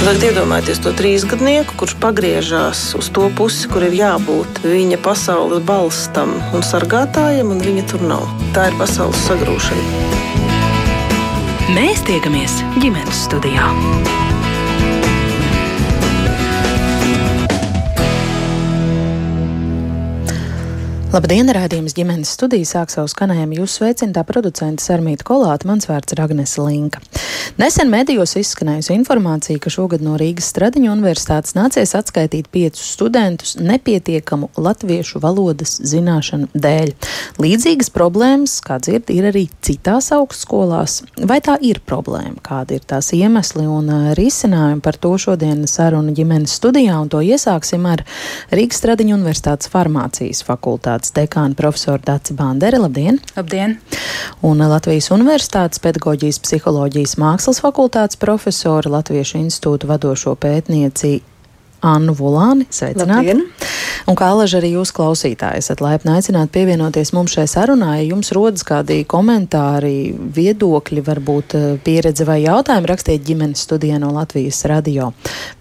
Tagad iedomājieties to trīsgadnieku, kurš pagriežās uz to pusi, kur ir jābūt viņa pasaules balstam un sargātājam, un viņa tur nav. Tā ir pasaules sagrūšana. Mēs tiekamies ģimenes studijā. Labdien, rādījums ģimenes studija sāk savu skanējumu. Jūs sveicināta producenta Sarmīta Kolāta, mans vārds ir Agnes Linka. Nesen medijos izskanējusi informācija, ka šogad no Rīgas Stradiņu universitātes nācies atskaitīt piecus studentus nepietiekamu latviešu valodas zināšanu dēļ. Līdzīgas problēmas, kā dzird, ir arī citās augstskolās. Vai tā ir problēma? Kādi ir tās iemesli un risinājumi par to šodien sarunu ģimenes studijā, un to iesāksim ar Rīgas Stradiņu universitātes farmācijas fakultāti universitātes dekāna profesora Dāci Bandere. Labdien! Labdien! Un Latvijas Universitātes pedagoģijas psiholoģijas mākslas fakultātes profesora Latviešu institūta vadošo pētnieci Annu Vulāni. Sveicināti! Labdien. Un kā alaži arī jūs klausītāji esat laipni aicināti pievienoties mums šai sarunai. Ja jums rodas kādi komentāri, viedokļi, varbūt eh, pieredze vai jautājumi, rakstiet ģimenes studijā no Latvijas radio.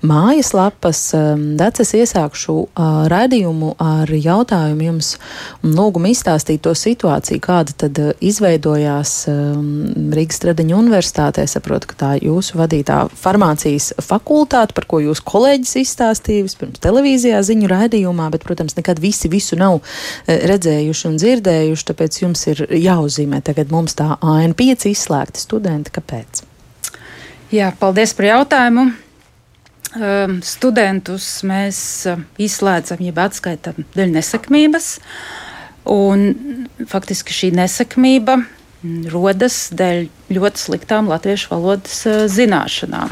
Mājas lapas ehm, deces iesākšu raidījumu ar jautājumu jums un lūgumu izstāstīt to situāciju, kāda tad eh, izveidojās ehm, Rīgas Stradiņa universitātē. Saprotu, ka tā jūsu vadītā farmācijas fakultāte, par ko jūs kolēģis izstāstīja vispirms televīzijā ziņu raidījumā, bet, protams, nekad visi visu nav eh, redzējuši un dzirdējuši, tāpēc jums ir jāuzzīmē tagad mums tā AN5 izslēgti studenti. Kāpēc? Jā, paldies par jautājumu. Um, studentus mēs uh, izslēdzam, jeb atskaitām dēļ nesekmības. Un faktiski šī nesekmība rodas dēļ ļoti sliktām latviešu valodas zināšanām.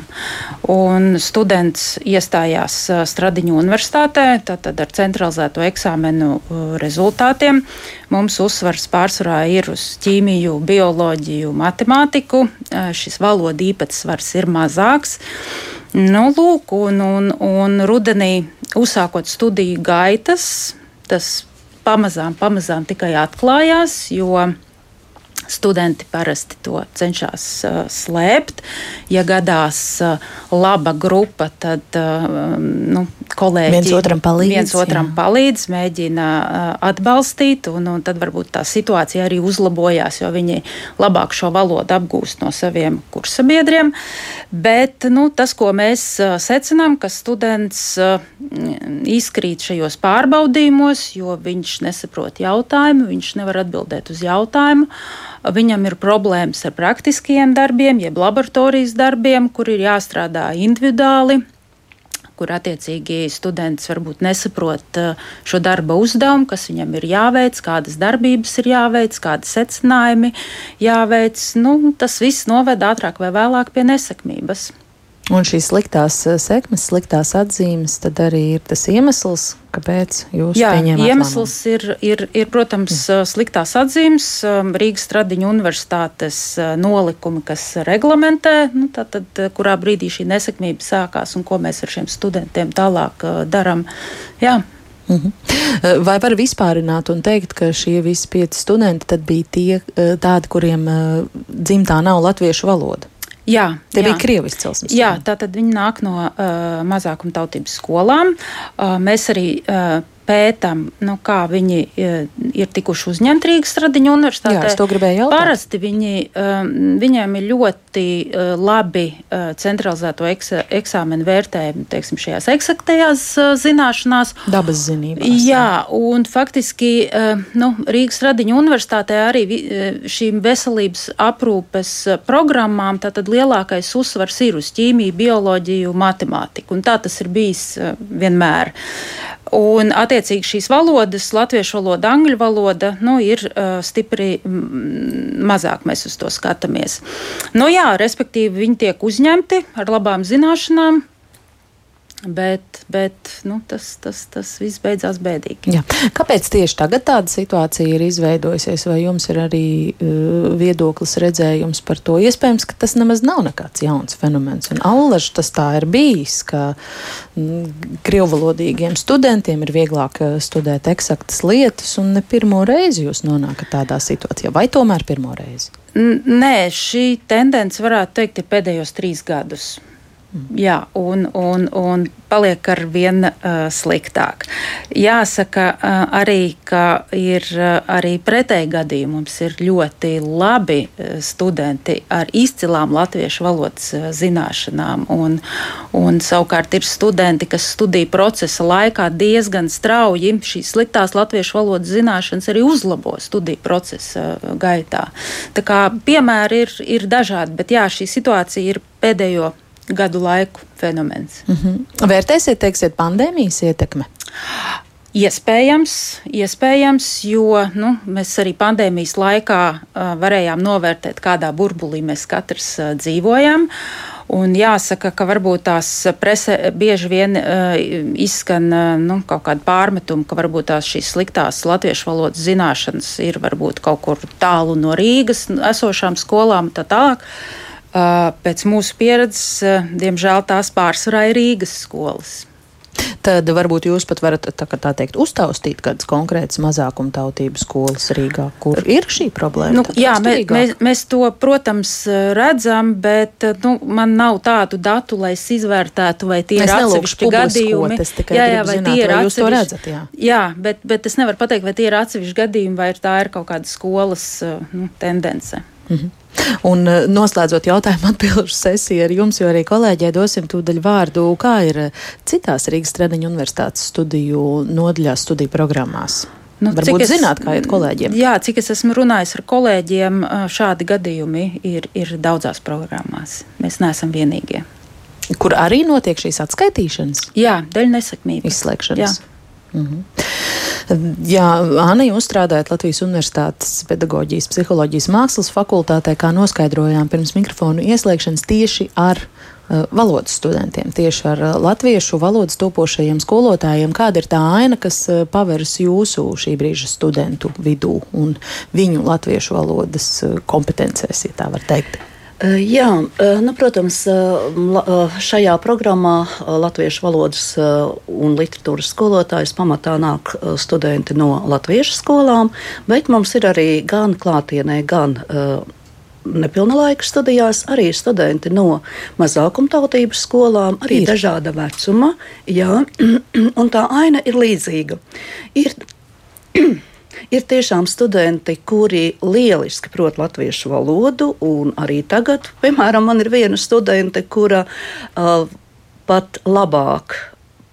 Un students iestājās Stradiņu universitātē, tātad ar centralizēto eksāmenu rezultātiem. Mums uzsvars pārsvarā ir uz ķīmiju, bioloģiju, matemātiku. Šis valodu īpatsvars ir mazāks. Nu, lūk, un, un, un rudenī uzsākot studiju gaitas, tas pamazām, pamazām tikai atklājās, jo Studenti parasti to cenšas uh, slēpt. Ja gadās uh, laba grupa, tad uh, nu, kolēģi viens otram palīdz, viens otram palīdz mēģina atbalstīt, un, un tad varbūt tā situācija arī uzlabojās, jo viņi labāk šo valodu apgūst no saviem kursabiedriem. Bet nu, tas, ko mēs secinām, ka students izkrīt šajos pārbaudījumos, jo viņš nesaprot jautājumu, viņš nevar atbildēt uz jautājumu. Viņam ir problēmas ar praktiskiem darbiem, jeb laboratorijas darbiem, kur ir jāstrādā individuāli kur attiecīgi students varbūt nesaprot uh, šo darba uzdevumu, kas viņam ir jāveic, kādas darbības ir jāveic, kādi secinājumi jāveic. Nu, tas viss noved ātrāk vai vēlāk pie nesekmības. Un šīs sliktās eh, sekmes, sliktās atzīmes, tad arī ir tas iemesls, kāpēc jūs Jā, iemesls ir, ir, ir, protams, mm. sliktās atzīmes, um, Rīgas Stradiņu universitātes nolikumi, kas reglamentē, nu, tātad, kurā brīdī šī nesekmība sākās un ko mēs ar šiem studentiem tālāk darām. Jā. -hmm. Vai var vispārināt un teikt, ka šie visi pieci studenti bija tie tādi, kuriem dzimtā nav latviešu valoda? Jā, tie jā. bija krievu izcelsmes. Jā, tā tad viņi nāk no uh, mazākumtautības skolām. Uh, mēs arī uh, pētām, nu, kā viņi e, ir tikuši uzņemti Rīgas Stradiņu universitātē. Jā, es to gribēju jautāt. Parasti viņi, um, viņiem ir ļoti uh, labi centralizēto eksāmenu vērtējumi, teiksim, šajās eksaktajās zināšanās. Dabas zinībās. Jā, un faktiski nu, Rīgas Stradiņu universitātē arī šīm veselības aprūpes programmām tātad lielākais uzsvars ir uz ķīmiju, bioloģiju, matemātiku, un tā tas ir bijis vienmēr. Un, attiecīgi, šīs valodas, latviešu valoda, angļu valoda, nu, ir uh, stipri mazāk mēs uz to skatāmies. Nu, jā, respektīvi, viņi tiek uzņemti ar labām zināšanām, Bet, bet nu, tas, tas, tas viss beidzās bēdīgi. Jā. Kāpēc tieši tagad tāda situācija ir izveidojusies? Vai jums ir arī uh, viedoklis, redzējums par to? Iespējams, ka tas nemaz nav nekāds jauns fenomens. Un allaž tas tā ir bijis, ka mm, krievvalodīgiem studentiem ir vieglāk uh, studēt eksaktas lietas, un ne pirmo reizi jūs nonākat tādā situācijā, vai tomēr pirmo reizi? N nē, šī tendence varētu teikt ir pēdējos trīs gadus. Jā, un, un, un paliek ar vien uh, sliktāk. Jāsaka uh, arī, ka ir uh, arī pretēji gadījumi. Mums ir ļoti labi uh, studenti ar izcilām latviešu valodas uh, zināšanām, un, un savukārt ir studenti, kas studiju procesa laikā diezgan strauji šīs sliktās latviešu valodas zināšanas arī uzlabo studiju procesa uh, gaitā. Tā kā piemēri ir, ir dažādi, bet jā, šī situācija ir pēdējo gadu laiku fenomens. Mm -hmm. Vērtēsiet, teiksiet, pandēmijas ietekme? Iespējams, iespējams, jo nu, mēs arī pandēmijas laikā uh, varējām novērtēt, kādā burbulī mēs katrs uh, dzīvojam. Un jāsaka, ka varbūt tās presē bieži vien uh, izskan uh, nu, kaut kāda pārmetuma, ka varbūt tās šīs sliktās latviešu valodas zināšanas ir varbūt kaut kur tālu no Rīgas esošām skolām un tā tālāk. Pēc mūsu pieredzes, diemžēl, tās pārsvarā ir Rīgas skolas. Tad varbūt jūs pat varat tā, tā teikt, uztaustīt kādas konkrētas mazākumtautības skolas Rīgā, kur ir šī problēma. Nu, jā, mē, mēs, mēs to, protams, redzam, bet nu, man nav tādu datu, lai es izvērtētu, vai tie es ir atsevišķi gadījumi. Jā, jā, vai zināt, tie ir vai atsevišķi. Redzat, jā. jā, bet, bet es nevaru pateikt, vai tie ir atsevišķi gadījumi, vai tā ir kaut kāda skolas nu, tendence. Mm -hmm. Un eh, noslēdzot jautājumu atbildžu sesiju ar jums, jo arī kolēģiem dosim tūdaļ vārdu, kā ir eh, citās Rīgas Stradiņu universitātes studiju nodaļās, studiju programmās. Nu, Varbūt es, zināt, kā iet kolēģiem. Jā, cik es esmu runājis ar kolēģiem, eh, šādi gadījumi ir, ir daudzās programmās. Mēs neesam vienīgie. Kur arī notiek šīs atskaitīšanas? Jā, dēļ nesekmības. Izslēgšanas. Jā. Mhm. Jā, Anna, jūs strādājat Latvijas Universitātes pedagoģijas, psiholoģijas mākslas fakultātē, kā noskaidrojām pirms mikrofonu ieslēgšanas tieši ar uh, valodas studentiem, tieši ar uh, latviešu valodas topošajiem skolotājiem. Kāda ir tā aina, kas uh, paveras jūsu šī brīža studentu vidū un viņu latviešu valodas kompetencēs, ja tā var teikt? Jā, nu, protams, šajā programmā latviešu valodas un literatūras skolotājs pamatā nāk studenti no latviešu skolām, bet mums ir arī gan klātienē, gan nepilna laika studijās, arī studenti no mazākumtautības skolām, arī ir. dažāda vecuma. Jā, un tā aina ir līdzīga. Ir, Ir tiešām studenti, kuri lieliski prot latviešu valodu, un arī tagad, piemēram, man ir viena studente, kura uh, pat labāk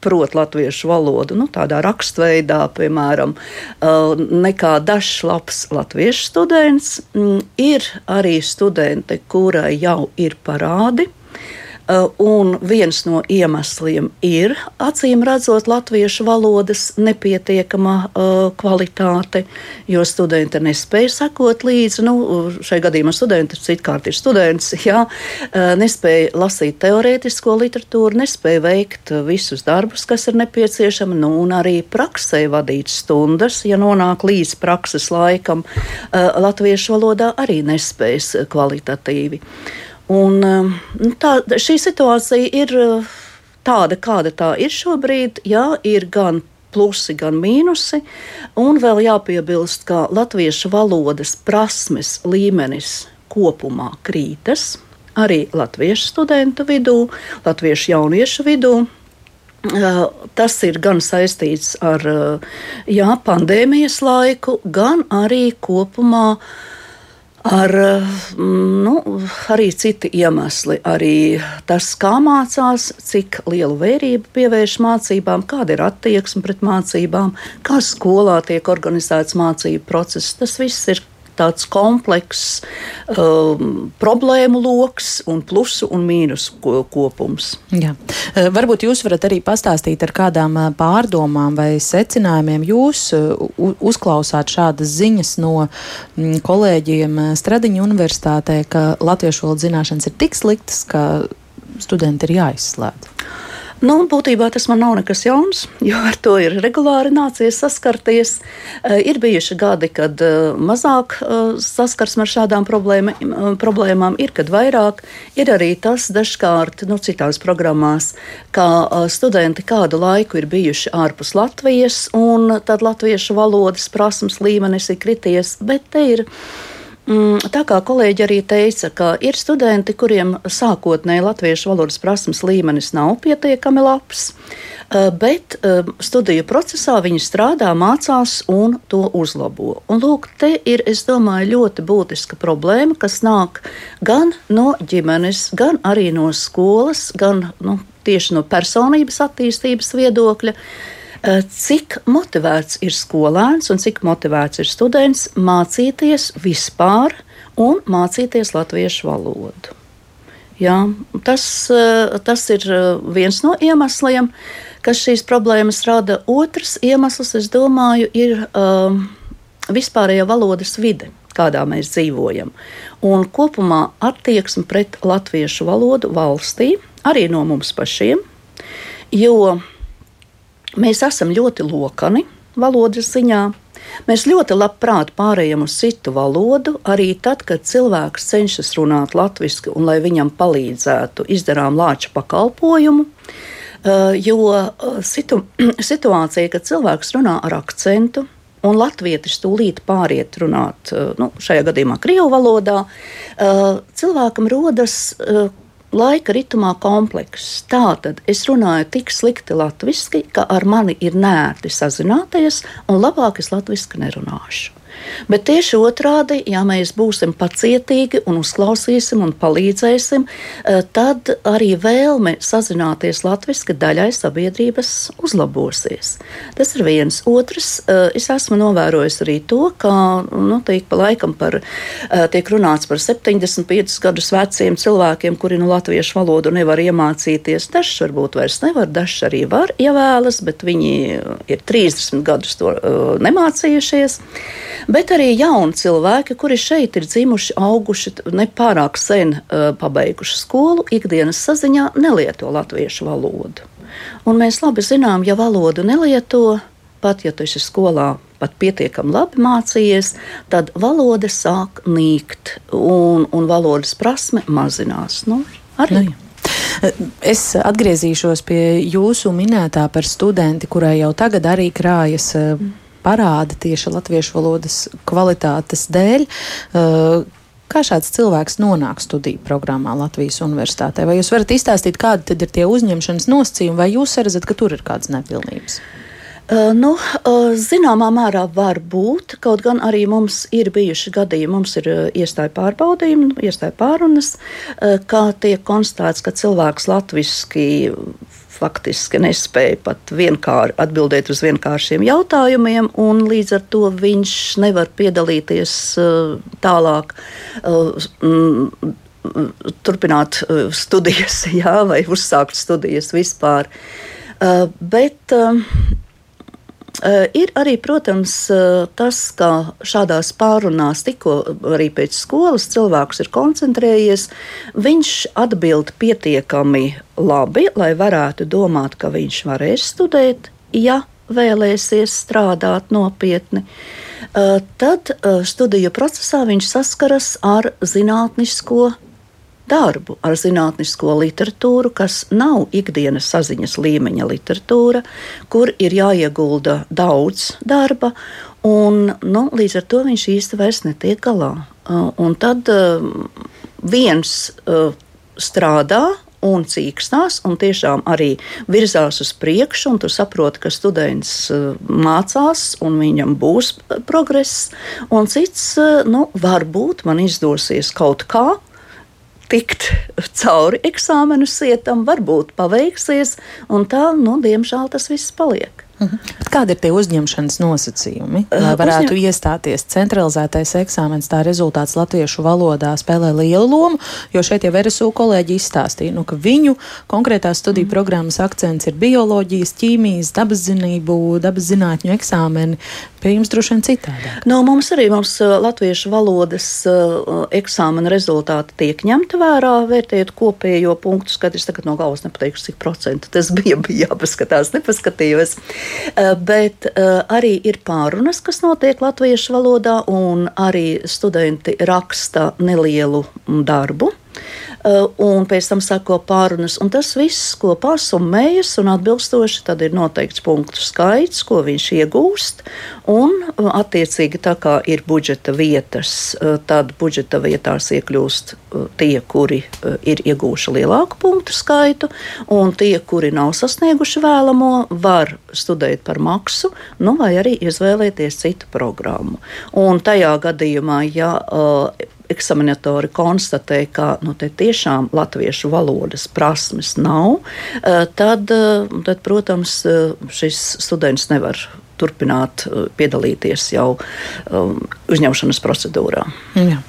prot latviešu valodu, nu, tādā rakstveidā, piemēram, uh, nekā dažs labs latviešu students. Mm, ir arī studente, kurai jau ir parādi. Uh, un viens no iemesliem ir, acīm redzot, latviešu valodas nepietiekama uh, kvalitāte, jo studenti nespēja sekot līdzi. Nu, šai gadījumā studenti citkārt ir students, jā, uh, nespēja lasīt teorētisko literatūru, nespēja veikt visus darbus, kas ir nepieciešami, nu, un arī praksē vadīt stundas, ja nonāk līdz prakses laikam, latviešu valodā arī nespējas kvalitatīvi. Un, um, nu, tā, šī situācija ir uh, tāda, kāda tā ir šobrīd. Jā, ir gan plusi, gan mīnusi. Un vēl jāpiebilst, ka latviešu valodas prasmes līmenis kopumā krītas arī latviešu studentu vidū, latviešu jauniešu vidū. Uh, tas ir gan saistīts ar uh, jā, pandēmijas laiku, gan arī kopumā uh, ar nu, arī citi iemesli. Arī tas, kā mācās, cik lielu vērību pievērš mācībām, kāda ir attieksme pret mācībām, kā skolā tiek organizēts mācību process. Tas viss ir tāds komplekss um, problēmu lokus un plusu un mīnusu ko, kopums. Jā. Uh, varbūt jūs varat arī pastāstīt ar kādām uh, pārdomām vai secinājumiem jūs uh, uzklausāt šādas ziņas no mm, kolēģiem Stradiņa universitātē, ka latviešu valodas zināšanas ir tik sliktas, ka studenti ir jāizslēdz. Nu, būtībā tas man nav nekas jauns, jo ar to ir regulāri nācies saskarties. Uh, ir bijuši gadi, kad uh, mazāk uh, saskarsme ar šādām problēma, problēmām, ir kad vairāk. Ir arī tas dažkārt nu, citās programmās, ka studenti kādu laiku ir bijuši ārpus Latvijas, un tad latviešu valodas prasmes līmenis ir krities, bet te ir Mm, tā kā kolēģi arī teica, ka ir studenti, kuriem sākotnēji latviešu valodas prasmes līmenis nav pietiekami labs, eh, bet eh, studiju procesā viņi strādā, mācās un to uzlabo. Un lūk, te ir, es domāju, ļoti būtiska problēma, kas nāk gan no ģimenes, gan arī no skolas, gan nu, tieši no personības attīstības viedokļa. Eh, cik motivēts ir skolēns un cik motivēts ir students mācīties vispār un mācīties latviešu valodu. Jā, tas, eh, tas ir eh, viens no iemesliem, kas šīs problēmas rada. Otrs iemesls, es domāju, ir um, vispārējā valodas vide, kādā mēs dzīvojam. Un kopumā attieksme pret latviešu valodu valstī, arī no mums pašiem, jo Mēs esam ļoti lokani valodas ziņā. Mēs ļoti labprāt pārējām uz citu valodu, arī tad, kad cilvēks cenšas runāt latviešu, un lai viņam palīdzētu, izdarām lāča pakalpojumu. Uh, jo uh, situ, situācija, kad cilvēks runā ar akcentu, un latvietis tūlīt pāriet runāt, uh, nu, šajā gadījumā krievu valodā, cilvēkam rodas laika ritmā komplekss. Tātad es runāju tik slikti latviešu, ka ar mani ir nērti sazināties, un labāk es latviešu nerunāšu. Bet tieši otrādi, ja mēs būsim pacietīgi un uzklausīsim un palīdzēsim, eh, tad arī vēlme sazināties latviešu daļai sabiedrības uzlabosies. Tas ir viens. Otrs, eh, es esmu novērojis arī to, ka nu, tiek pa laikam par, eh, tiek runāts par 75 gadus veciem cilvēkiem, kuri nu latviešu valodu nevar iemācīties. Dažs varbūt vairs nevar, dažs arī var ievēlas, bet viņi ir 30 gadus to uh, nemācījušies bet arī jauni cilvēki, kuri šeit ir dzimuši, auguši, nepārāk sen uh, pabeiguši skolu, ikdienas saziņā nelieto latviešu valodu. Un mēs labi zinām, ja valodu nelieto, pat ja tu esi skolā pat pietiekami labi mācījies, tad valoda sāk nīkt un, un valodas prasme mazinās. Nu, arī. Nu, Es atgriezīšos pie jūsu minētā par studenti, kurai jau tagad arī krājas mm parāda tieši latviešu valodas kvalitātes dēļ. Uh, Kā šāds cilvēks nonāk studiju programmā Latvijas Universitātē? Vai jūs varat izstāstīt, kādi tad ir tie uzņemšanas nosacījumi, vai jūs redzat, ka tur ir kādas nepilnības? Uh, nu, uh, zināmā mērā var būt, kaut gan arī mums ir bijuši gadījumi, mums ir iestāja pārbaudījumi, iestāja pārunas, kā tiek konstatēts, ka cilvēks latviski faktiski nespēja pat vienkārši atbildēt uz vienkāršiem jautājumiem, un līdz ar to viņš nevar piedalīties uh, tālāk. Uh, turpināt uh, studijas, jā, vai uzsākt studijas vispār. Bet ir arī, protams, uh, tas, ka šādās pārunās, tikko arī pēc skolas cilvēks ir koncentrējies, viņš atbild pietiekami labi, lai varētu domāt, ka viņš varēs studēt, ja vēlēsies strādāt nopietni. Uh, tad studiju procesā viņš saskaras ar zinātnisko darbu ar zinātnisko literatūru, kas nav ikdienas saziņas līmeņa literatūra, kur ir jāiegulda daudz darba, un nu, līdz ar to viņš īsti vairs netiek galā. Uh, un tad uh, viens uh, strādā. Un cīkstās, un tiešām arī virzās uz priekšu, tu saproti, ka students mācās, un viņam būs progress. Un cits, nu, varbūt man izdosies kaut kā, tikt cauri eksāmenu sietam, varbūt paveiksies, un tā, nu, diemžēl tas viss paliek. Mhm. Kādi ir tie uzņemšanas nosacījumi, lai varētu Uzņem... iestāties centralizētais eksāmens? Tā rezultāts latviešu valodā spēlē lielu lomu, jo šeit jau RSU kolēģi izstāstīja, nu, ka viņu konkrētās studiju mm. programmas akcents ir bioloģijas, ķīmijas, dabaszinību, dabas zinātņu eksāmeni. Pie jums droši vien citādāk. No, mums arī mums latviešu valodas uh, eksāmena rezultāti tiek ņemti vērā, vērtējot kopējo punktu skatu. Es tagad no galvas nepateikšu, cik procentu tas bija, bija jāpaskatās, nepaskatījos. Uh, bet uh, arī ir pārunas, kas notiek latviešu valodā, un arī studenti raksta nelielu darbu. Un pēc tam sako pārunas. Un tas viss kopā summējas un atbilstoši tad ir noteikts punktu skaits, ko viņš iegūst. Un, attiecīgi, tā kā ir budžeta vietas, tad budžeta vietās iekļūst tie, kuri ir iegūši lielāku punktu skaitu, un tie, kuri nav sasnieguši vēlamo, var studēt par maksu, nu, vai arī izvēlēties citu programmu. Un tajā gadījumā, ja eksaminatori konstatē, ka nu, tiešām latviešu valodas prasmes nav, uh, tad, uh, tad, protams, uh, šis students nevar turpināt uh, piedalīties jau um, uzņemšanas procedūrā. Jā.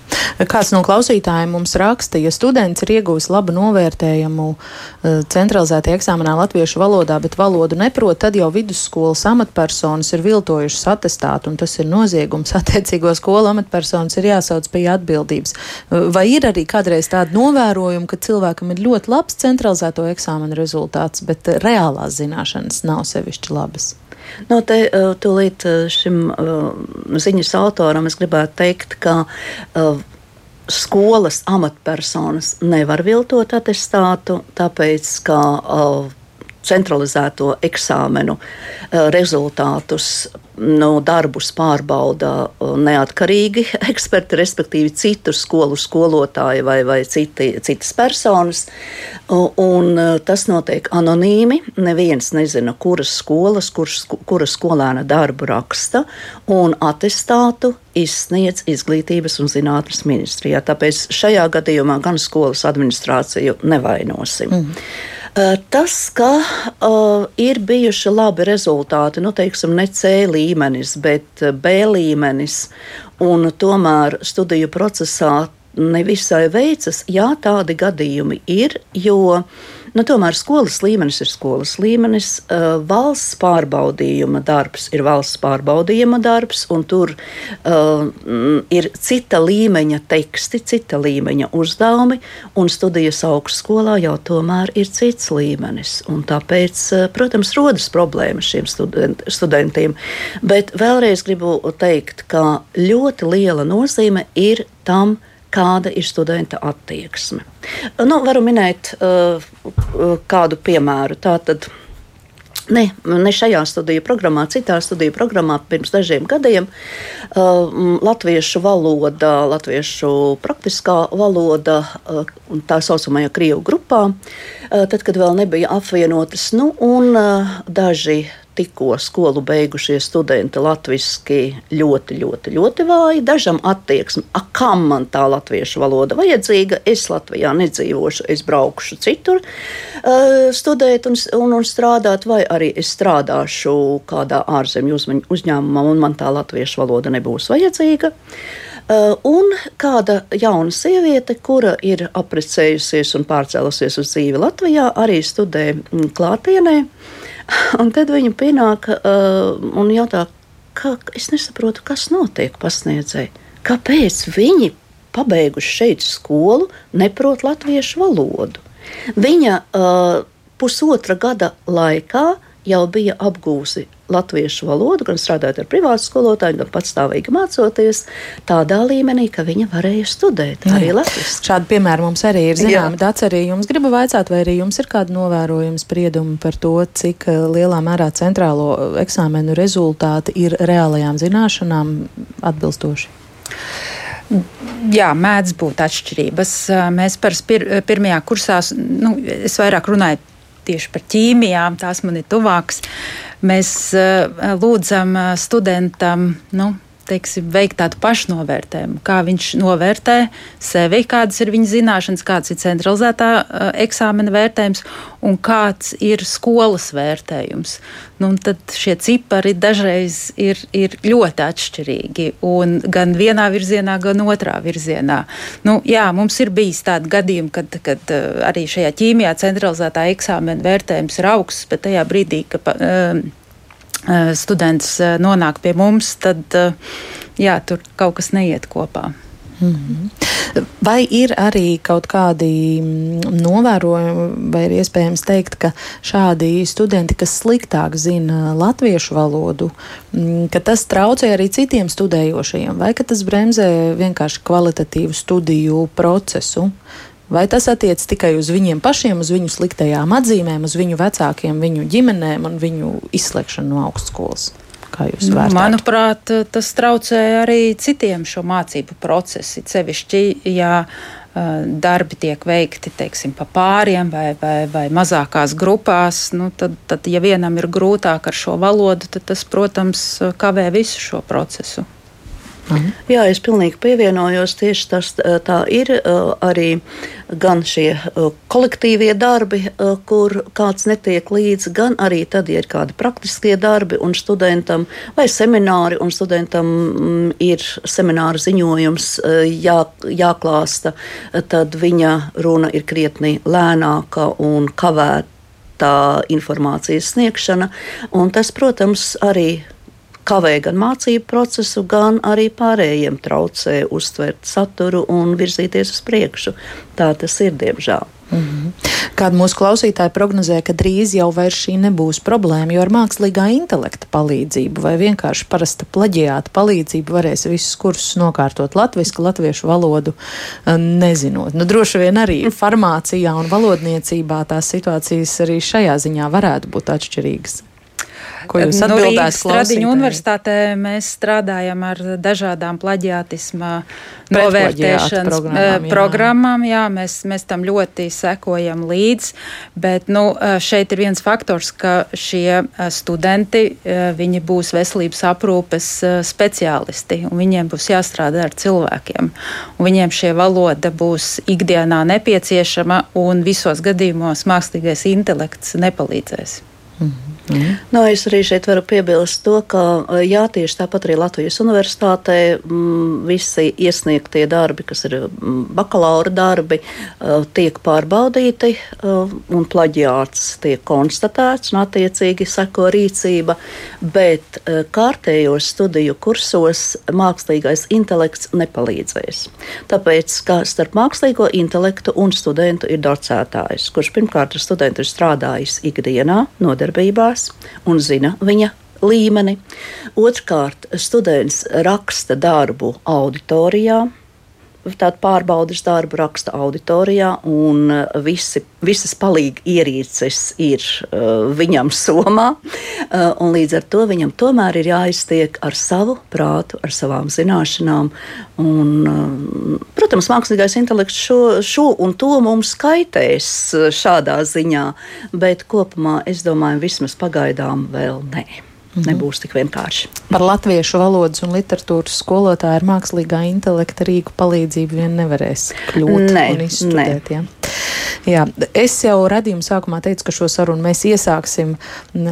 Kāds no klausītājiem mums raksta, ja students ir iegūmis labu novērtējumu uh, centralizētajā eksāmenā latviešu valodā, bet valodu neprot, tad jau vidusskolas amatpersonas ir viltojušas atestātu, un tas ir noziegums. Attiecīgo skolu amatpersonas ir jāsauc pie atbildības. Vai ir arī kādreiz tāda novērojuma, ka cilvēkam ir ļoti labs centralizēto eksāmenu rezultāts, bet reālās zināšanas nav sevišķi labas? No te, uh, tūlīt uh, šim uh, ziņas autoram es gribētu teikt, ka skolas amatpersonas nevar viltot atestātu, tāpēc ka centralizēto eksāmenu rezultātus nu, darbus pārbauda uh, neatkarīgi eksperti, respektīvi citu skolu skolotāji vai, vai citi, citas personas. Un uh, tas notiek anonīmi. Neviens nezina, kuras skolas, kurš, kura skolēna darbu raksta un atestātu izsniedz Izglītības un zinātnes ministrijā. Tāpēc šajā gadījumā gan skolas administrāciju nevainosim. Mm. Tas, ka uh, ir bijuši labi rezultāti, nu, teiksim, ne C līmenis, bet B līmenis, un tomēr studiju procesā nevisai veicas, jā, tādi gadījumi ir, jo Nu, tomēr skolas līmenis ir skolas līmenis, valsts pārbaudījuma darbs ir valsts pārbaudījuma darbs, un tur uh, ir cita līmeņa teksti, cita līmeņa uzdevumi, un studijas augstskolā jau tomēr ir cits līmenis. Tāpēc, protams, rodas problēmas šiem student, studentiem. Bet vēlreiz gribu teikt, ka ļoti liela nozīme ir tam, kāda ir studenta attieksme. Nu, varu minēt uh, kādu piemēru. Tātad, Ne, ne šajā studiju programmā, citā studiju programmā pirms dažiem gadiem uh, latviešu valoda, latviešu praktiskā valoda, uh, tā saucamajā Krievu grupā, uh, tad, kad vēl nebija apvienotas, nu, un uh, daži tikko skolu beigušie studenti latviešu ļoti, ļoti, ļoti vāji. Dažam attieksme, a, kam man tā latviešu valoda vajadzīga, es Latvijā nedzīvošu, es braukšu citur uh, studēt un, un, un strādāt, vai arī es strādāšu kādā ārzemju uzņēmumā un man tā latviešu valoda nebūs vajadzīga. Uh, un kāda jauna sieviete, kura ir apprecējusies un pārcēlusies uz dzīvi Latvijā, arī studē mm, klātienē. Uh, Un tad viņa pienāk uh, un jautā, kā, es nesaprotu, kas notiek pasniedzēji. Kāpēc viņi, pabeiguši šeit skolu, neprot latviešu valodu? Viņa uh, pusotra gada laikā jau bija apgūsi latviešu valodu, gan strādājot ar privātu skolotāju, gan patstāvīgi mācoties tādā līmenī, ka viņa varēja studēt arī latviešu. Šādi piemēri mums arī ir zināmi. Dats arī jums gribu vaicāt, vai arī jums ir kāda novērojuma sprieduma par to, cik eh, lielā mērā centrālo eksāmenu rezultāti ir reālajām zināšanām atbilstoši. Jā, mēdz būt atšķirības. Mēs par pir, pirmajā kursā, nu, es vairāk runāju tieši par ķīmijām, tās man ir tuvākas. Mēs uh, lūdzam uh, studentam, nu, teiksim, veikt tādu pašnovērtējumu, kā viņš novērtē sevi, kādas ir viņa zināšanas, kāds ir centralizētā uh, eksāmena vērtējums un kāds ir skolas vērtējums. Nu, tad šie cipari dažreiz ir, ir ļoti atšķirīgi, gan vienā virzienā, gan otrā virzienā. Nu, jā, mums ir bijis tādi gadījumi, kad, kad uh, arī šajā ķīmijā centralizētā eksāmena vērtējums ir augsts, bet tajā brīdī, ka uh, students eh, nonāk pie mums, tad eh, jā, tur kaut kas neiet kopā. -hmm. Vai ir arī kaut kādi mm, novērojumi, vai ir iespējams teikt, ka šādi studenti, kas sliktāk zina latviešu valodu, mm, ka tas traucē arī citiem studējošajiem, vai ka tas bremzē vienkārši kvalitatīvu studiju procesu? Vai tas attiec tikai uz viņiem pašiem, uz viņu sliktajām atzīmēm, uz viņu vecākiem, viņu ģimenēm un viņu izslēgšanu no augstskolas? Manuprāt, tas traucē arī citiem šo mācību procesu. Sevišķi, ja uh, darbi tiek veikti teiksim, pa pāriem vai, vai, vai mazākās grupās, nu, tad, tad, ja vienam ir grūtāk ar šo valodu, tad tas, protams, kavē visu šo procesu. Mhm. Jā, es pilnīgi pievienojos. Tieši tas tā ir arī gan šie kolektīvie darbi, kur kāds netiek līdzi, gan arī tad, ja ir kādi praktiskie darbi un studentam vai semināri, un studentam mm, ir semināra ziņojums jā, jāklāsta, tad viņa runa ir krietni lēnāka un kavēta informācijas sniegšana. Un tas, protams, arī kavē gan mācību procesu, gan arī pārējiem traucē uztvert saturu un virzīties uz priekšu. Tā tas ir, diemžēl. Mm -hmm. Kāda mūsu klausītāja prognozē, ka drīz jau šī nebūs problēma, jo ar mākslīgā intelekta palīdzību vai vienkārši parasta plaģiāta palīdzību varēs visus kursus nokārtot latviešu, latviešu valodu eh, nezinot. Nu, droši vien arī farmācijā un valodniecībā tās situācijas arī šajā ziņā varētu būt atšķirīgas. Ko jūs atbildētu? Stradiņu universitātē mēs strādājam ar dažādām plaģiātisma novērtēšanas programmām. Jā. programmām jā, mēs, mēs tam ļoti sekojam līdz, bet nu, šeit ir viens faktors, ka šie studenti, viņi būs veselības aprūpes speciālisti, un viņiem būs jāstrādā ar cilvēkiem. Un viņiem šie valoda būs ikdienā nepieciešama, un visos gadījumos mākslīgais intelekts nepalīdzēs. Mm -hmm. Mm. Nu, es arī šeit varu piebilst to, ka jā, tieši tāpat arī Latvijas universitātē m, mm, visi iesniegtie darbi, kas ir mm, bakalaura darbi, tiek pārbaudīti un plaģiāts tiek konstatēts un attiecīgi seko rīcība, bet kārtējos studiju kursos mākslīgais intelekts nepalīdzēs. Tāpēc, kā starp mākslīgo intelektu un studentu ir docētājs, kurš pirmkārt ar studentu ir strādājis ikdienā, nodarbībā, mājās un zina viņa līmeni. Otrkārt, students raksta darbu auditorijā, tādu pārbaudas darbu raksta auditorijā, un uh, visi, visas palīgi ierīces ir uh, viņam somā. Uh, līdz ar to viņam tomēr ir jāiztiek ar savu prātu, ar savām zināšanām. Un, uh, protams, mākslīgais intelekts šo, šo un to mums skaitēs uh, šādā ziņā, bet kopumā es domāju, vismaz pagaidām vēl nē. -hmm. nebūs tik vienkārši. Par latviešu valodas un literatūras skolotāju ar mākslīgā intelekta rīku palīdzību vien nevarēs kļūt ne, un izstudēt. Ne. Ja? Jā, es jau radījuma sākumā teicu, ka šo sarunu mēs iesāksim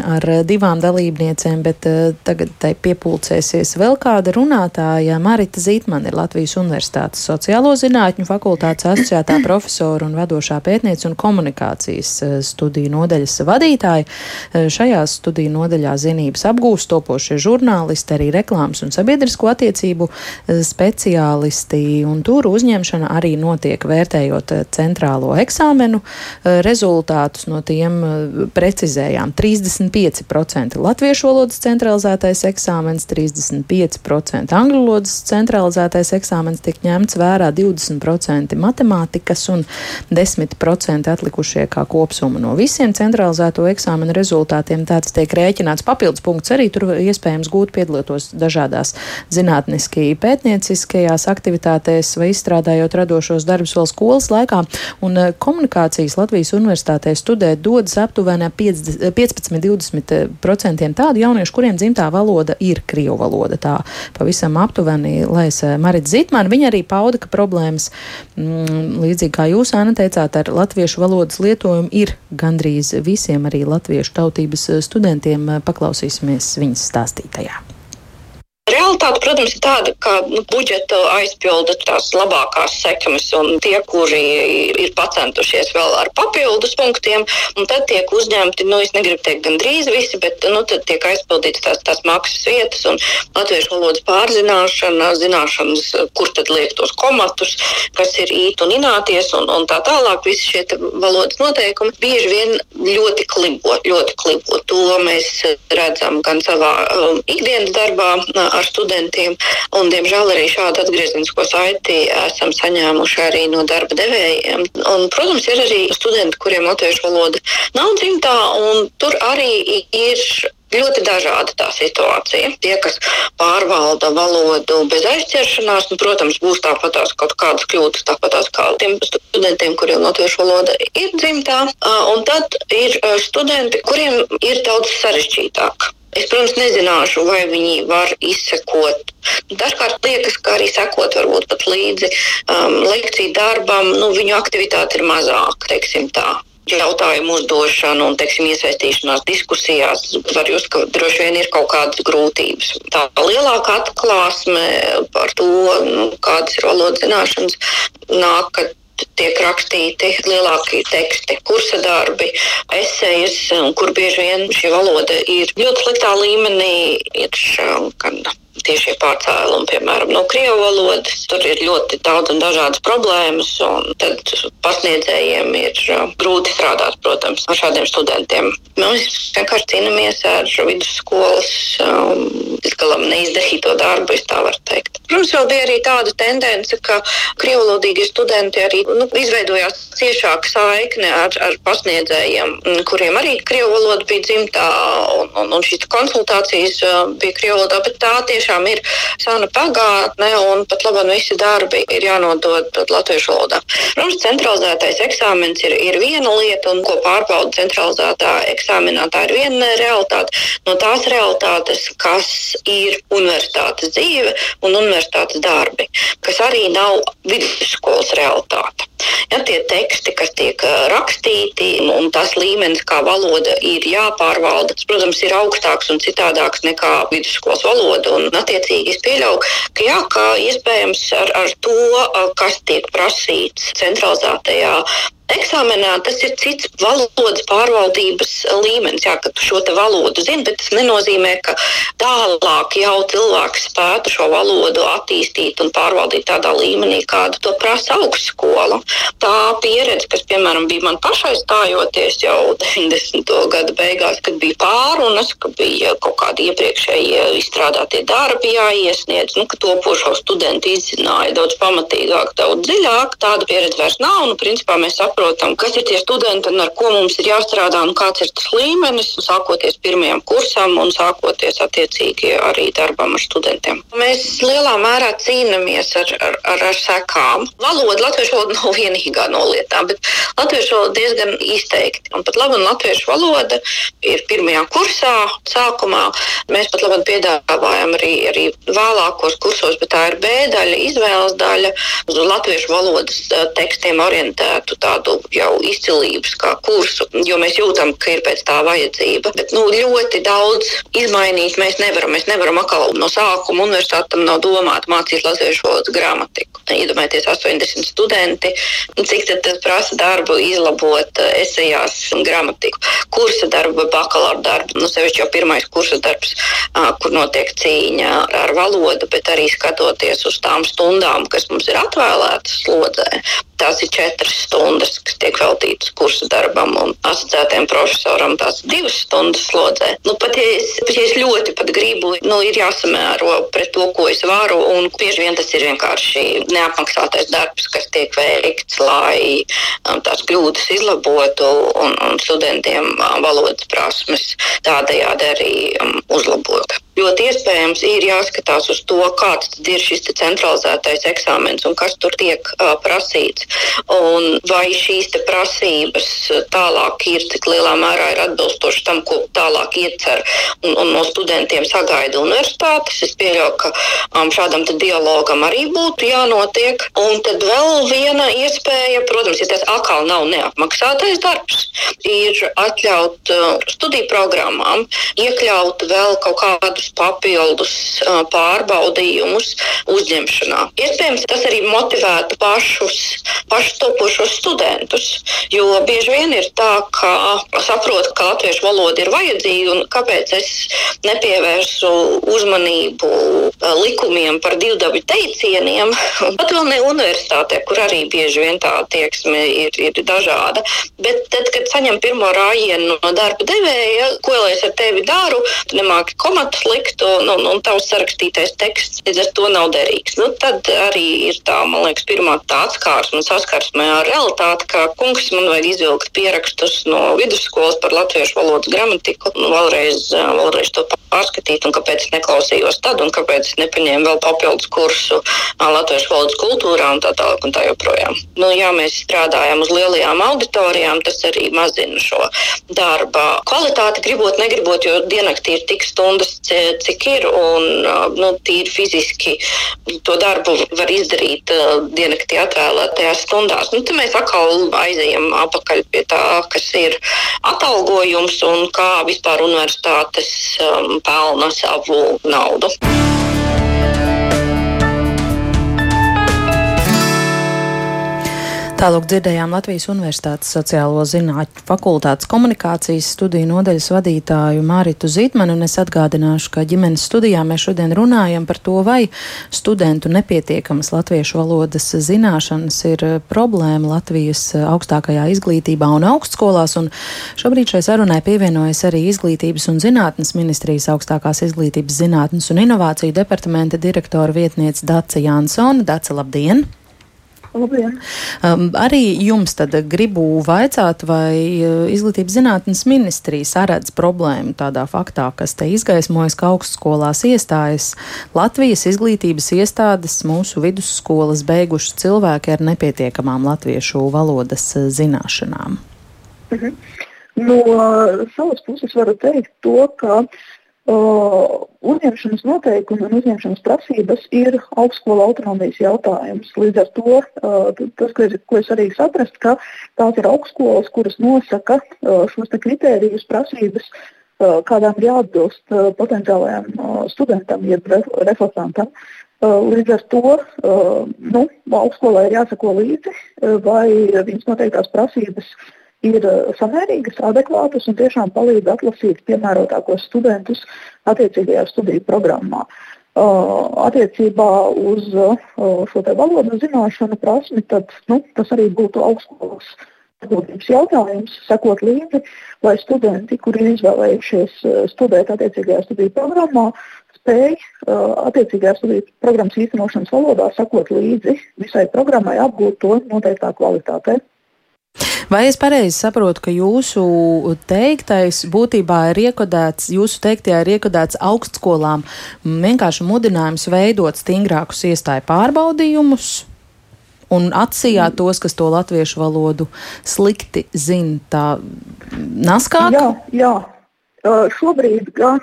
ar divām dalībniecēm, bet uh, tagad tai piepulcēsies vēl kāda runātāja. Marita Zītman ir Latvijas Universitātes sociālo zinātņu fakultātes asociētā profesora un vadošā pētniece un komunikācijas uh, studiju nodaļas vadītāja. Uh, šajās studiju nodaļā zinības apgūst topošie žurnālisti, arī reklāmas un sabiedrisko attiecību speciālisti, un tur uzņemšana arī notiek vērtējot centrālo eksāmenu eksāmenu eh, rezultātus no tiem eh, precizējām. 35% latviešu valodas centralizētais eksāmens, 35% angļu valodas centralizētais eksāmens tiek ņemts vērā 20% matemātikas un 10% atlikušie kā kopsuma no visiem centralizēto eksāmenu rezultātiem. Tāds tiek rēķināts papildus punkts arī tur iespējams gūt piedaloties dažādās zinātniski pētnieciskajās aktivitātēs vai izstrādājot radošos darbus vēl skolas laikā. Un eh, komunikācija komunikācijas Latvijas universitātē studēt dodas aptuveni 15-20% tādu jauniešu, kuriem dzimtā valoda ir krievu valoda. Tā pavisam aptuveni lēs Marita Zitmana. Viņa arī pauda, ka problēmas, mm, līdzīgi kā jūs, Anna, teicāt, ar latviešu valodas lietojumu ir gandrīz visiem arī latviešu tautības studentiem. Paklausīsimies viņas stāstītajā. Realitāte, protams, ir tāda, ka nu, budžetu aizpilda tās labākās sekmes, un tie, kuri ir pacentušies vēl ar papildus punktiem, un tad tiek uzņemti, nu, es negribu teikt, gandrīz visi, bet nu, tad tiek aizpildītas tās, tās maksas vietas un latviešu valodas pārzināšana, zināšanas, kur tad liek tos komatus, kas ir īt un ināties, un, un tā tālāk. Visi šie valodas noteikumi bieži vien ļoti klimpo, ļoti klimpo. To mēs redzam gan savā um, ikdienas darbā ar studentiem. Un, diemžēl arī šādu atgriezenisko saiti esam saņēmuši arī no darba devējiem. Un, protams, ir arī studenti, kuriem latviešu valoda nav dzimtā, un tur arī ir ļoti dažāda tā situācija. Tie, kas pārvalda valodu bez aizķeršanās, nu, protams, būs tāpatās kaut kādas kļūdas, tāpatās kā tiem studentiem, kuriem latviešu valoda ir dzimtā. Un tad ir studenti, kuriem ir daudz sarežģītāk. Es, protams, nezināšu, vai viņi var izsekot. Dažkārt liekas, ka arī sekot varbūt pat līdzi um, lekciju darbam, nu, viņu aktivitāte ir mazāka, teiksim tā jautājumu uzdošanu un teiksim, iesaistīšanās diskusijās, var just, ka droši vien ir kaut kādas grūtības. Tā lielākā atklāsme par to, nu, kādas ir valodas zināšanas, nāk, kad tiek rakstīti lielākie teksti, kursa darbi, esejas, kur bieži vien šī valoda ir ļoti sliktā līmenī. Ir, gan tiešie pārcēlumi, piemēram, no krievu valodas. Tur ir ļoti daudz un dažādas problēmas, un tad pasniedzējiem ir uh, grūti strādāt, protams, ar šādiem studentiem. Mēs vienkārši cīnāmies ar vidusskolas um, galam neizdarīto darbu, es tā varu teikt. Protams, vēl bija arī tāda tendence, ka krievulodīgie studenti arī nu, izveidojās ciešāka saikne ar, ar pasniedzējiem, kuriem arī krievu valoda bija dzimtā, un, un, un šīs konsultācijas uh, bija krievu valodā, bet tā tiešām ir sena pagātne, un pat labi visi darbi ir jānodod latviešu valodā. Protams, centralizētais eksāmens ir, ir viena lieta, un ko pārbauda centralizētā eksāmenā, tā ir viena realitāte. No tās realitātes, kas ir universitātes dzīve un universitātes darbi, kas arī nav vidusskolas realitāte. Ja, tie teksti, kas tiek rakstīti, un tas līmenis, kā valoda ir jāpārvalda, protams, ir augstāks un citādāks nekā vidusskolas valoda. Un, attiecīgi es pieļauju, ka, jā, ka iespējams ar, ar to, kas tiek prasīts centralizētajā Eksāmenā tas ir cits valodas pārvaldības līmenis. Jā, ka tu šo valodu zini, bet tas nenozīmē, ka tālāk jau cilvēks spētu šo valodu attīstīt un pārvaldīt tādā līmenī, kādu to prasa augstskola. Tā pieredze, kas, piemēram, bija man pašai stājoties jau 90. gada beigās, kad bija pārunas, ka bija kaut kādi iepriekšējie izstrādātie darbi jāiesniedz, nu, ka topošo studentu izzināja daudz pamatīgāk, daudz dziļāk. Tāda pieredze vairs nav. Nu, principā mēs saprotam, saprotam, kas ir tie studenti un ar ko mums ir jāstrādā un kāds ir tas līmenis, sākoties pirmajam kursam un sākoties attiecīgi arī darbam ar studentiem. Mēs lielā mērā cīnāmies ar, ar, ar, ar sekām. Valoda, latviešu valoda nav vienīgā no lietām, bet latviešu valoda diezgan izteikti. Un pat labi, latviešu valoda ir pirmajā kursā, sākumā. Mēs pat labi piedāvājam arī, arī vēlākos kursos, bet tā ir B daļa, izvēles daļa, uz latviešu valodas eh, tekstiem orientētu tādu tādu jau izcilības kā kursu, jo mēs jūtam, ka ir pēc tā vajadzība. Bet nu, ļoti daudz izmainīt mēs nevaram. Mēs nevaram atkal no sākuma universitātam nav domāt mācīt latviešu valodas gramatiku. Iedomājieties, 80 studenti, cik tas prasa darbu izlabot eh, esejās gramatiku. Kursa darbu, bakalaura darbu, nu sevišķi jau pirmais kursa darbs, kur notiek cīņa ar valodu, bet arī skatoties uz tām stundām, kas mums ir atvēlētas slodzē. Tās ir četras stundas, kas tiek veltītas kursa darbam, un asociētiem profesoram tās divas stundas slodzē. Nu, pat, ja es, pat ja es ļoti gribu, nu, ir jāsamēro pret to, ko es varu, un bieži vien tas ir vienkārši neapmaksātais darbs, kas tiek veikts, lai um, tās kļūdas izlabotu un, un studentiem um, valodas prasmes tādējādi arī um, uzlabotu. Ļoti iespējams ir jāskatās uz to, kāds ir šis centralizētais eksāmens un kas tur tiek uh, prasīts. Un vai šīs prasības tālāk ir, cik lielā mērā ir atbilstoši tam, ko tālāk iecer un, un no studentiem sagaida universitātes. Es pieļauju, ka um, šādam dialogam arī būtu jānotiek. Un tad vēl viena iespēja, protams, ja tas atkal nav neapmaksātais darbs, ir atļaut uh, studiju programmām, iekļaut vēl kaut kādu kādus papildus pārbaudījumus uzņemšanā. Iespējams, tas arī motivētu pašus, pašus topošos studentus, jo bieži vien ir tā, ka saprotu, ka latviešu valoda ir vajadzīga un kāpēc es nepievērsu uzmanību likumiem par divdabu teicieniem, pat vēl ne universitātē, kur arī bieži vien tā attieksme ir, ir dažāda. Bet tad, kad saņem pirmo rājienu no darba devēja, ko lai es ar tevi daru, tu nemāki komatus liktu, nu, un tavs sarakstītais teksts līdz ar to nav derīgs. Nu, tad arī ir tā, man liekas, pirmā tā atskārsme un saskarsme ar realitāti, ka kungs man vajag izvilkt pierakstus no vidusskolas par latviešu valodas gramatiku, un vēlreiz, vēlreiz to pārskatīt, un kāpēc es neklausījos tad, un kāpēc es nepaņēmu vēl papildus kursu latviešu valodas kultūrā un tā tālāk un tā joprojām. Nu, jā, mēs strādājam uz lielajām auditorijām, tas arī mazina šo darba kvalitāti, gribot, negribot, jo diennaktī ir tik stundas, cik ir, un nu, tīri fiziski to darbu var izdarīt diennaktī atvēlētajās stundās. Nu, tad mēs atkal aizejam apakaļ pie tā, kas ir atalgojums un kā vispār universitātes um, pelna savu naudu. Tālāk dzirdējām Latvijas Universitātes sociālo zinātņu fakultātes komunikācijas studiju nodaļas vadītāju Māritu Zītmanu, un es atgādināšu, ka ģimenes studijā mēs šodien runājam par to, vai studentu nepietiekamas latviešu valodas zināšanas ir problēma Latvijas augstākajā izglītībā un augstskolās, un šobrīd šai sarunai pievienojas arī Izglītības un zinātnes ministrijas augstākās izglītības zinātnes un inovāciju departamenta direktora vietniece Dace Jansona. Dace, labdien! Labdien. Um, arī jums tad gribu vaicāt, vai uh, Izglītības zinātnes ministrija saredz problēmu tādā faktā, kas te izgaismojas, ka augstskolās iestājas Latvijas izglītības iestādes mūsu vidusskolas beiguši cilvēki ar nepietiekamām latviešu valodas uh, zināšanām. Mhm. No uh, savas puses varu teikt to, ka uzņemšanas noteikumi un uzņemšanas prasības ir augstskola autonomijas jautājums. Līdz ar to tas, ko es arī saprastu, ka tās ir augstskolas, kuras nosaka šos kritērijus, prasības, kādām ir jāatbilst potenciālajam studentam, jeb reflektantam. Līdz ar to nu, augstskolai ir jāsako līdzi, vai viņas noteiktās prasības uh, ir eh, samērīgas, adekvātas un tiešām palīdz atlasīt piemērotākos studentus attiecīgajā studiju programmā. Uh, attiecībā uz uh, šo valodu zināšanu prasmi, tad nu, tas arī būtu augstskolas atbildības jautājums, sekot līdzi, lai studenti, kuri ir izvēlējušies studēt attiecīgajā studiju programmā, spēj uh, attiecīgajā studiju programmas īstenošanas valodā sekot līdzi visai programmai, apgūt to noteiktā kvalitātē. Vai es pareizi saprotu, ka jūsu teiktais būtībā ir iekodēts, jūsu teiktajā ir iekodēts augstskolām vienkārši mudinājums veidot stingrākus iestāju pārbaudījumus? Un atsījāt tos, kas to latviešu valodu slikti zina, tā naskāk? Jā, jā. Uh, šobrīd gan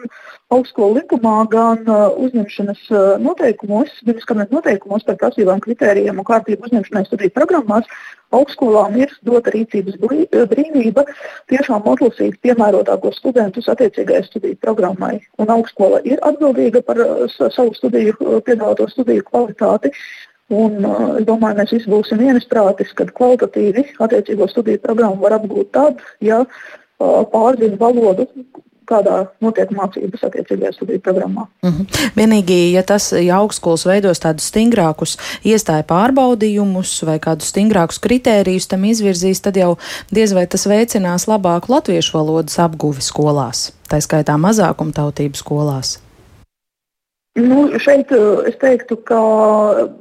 augstskolu likumā, gan uh, uzņemšanas uh, noteikumos, gan noteikumos par prasībām, kritērijiem un kārtību uzņemšanai studiju programmās augstskolām ir dota rīcības brīvība tiešām atlasīt piemērotākos studentus attiecīgajai studiju programmai. Un augstskola ir atbildīga par savu studiju, piedāvāto studiju kvalitāti. Un, es domāju, mēs visi būsim vienisprātis, ka kvalitatīvi attiecīgo studiju programmu var apgūt tad, ja pārzina valodu, kādā notiek mācības attiecīgajā studiju programmā. Mm -hmm. Vienīgi, ja tas ja augstskolas veidos tādus stingrākus iestāju pārbaudījumus vai kādus stingrākus kritērijus tam izvirzīs, tad jau diez vai tas veicinās labāku latviešu valodas apguvi skolās, tā skaitā mazākumtautību skolās. Nu, šeit es teiktu, ka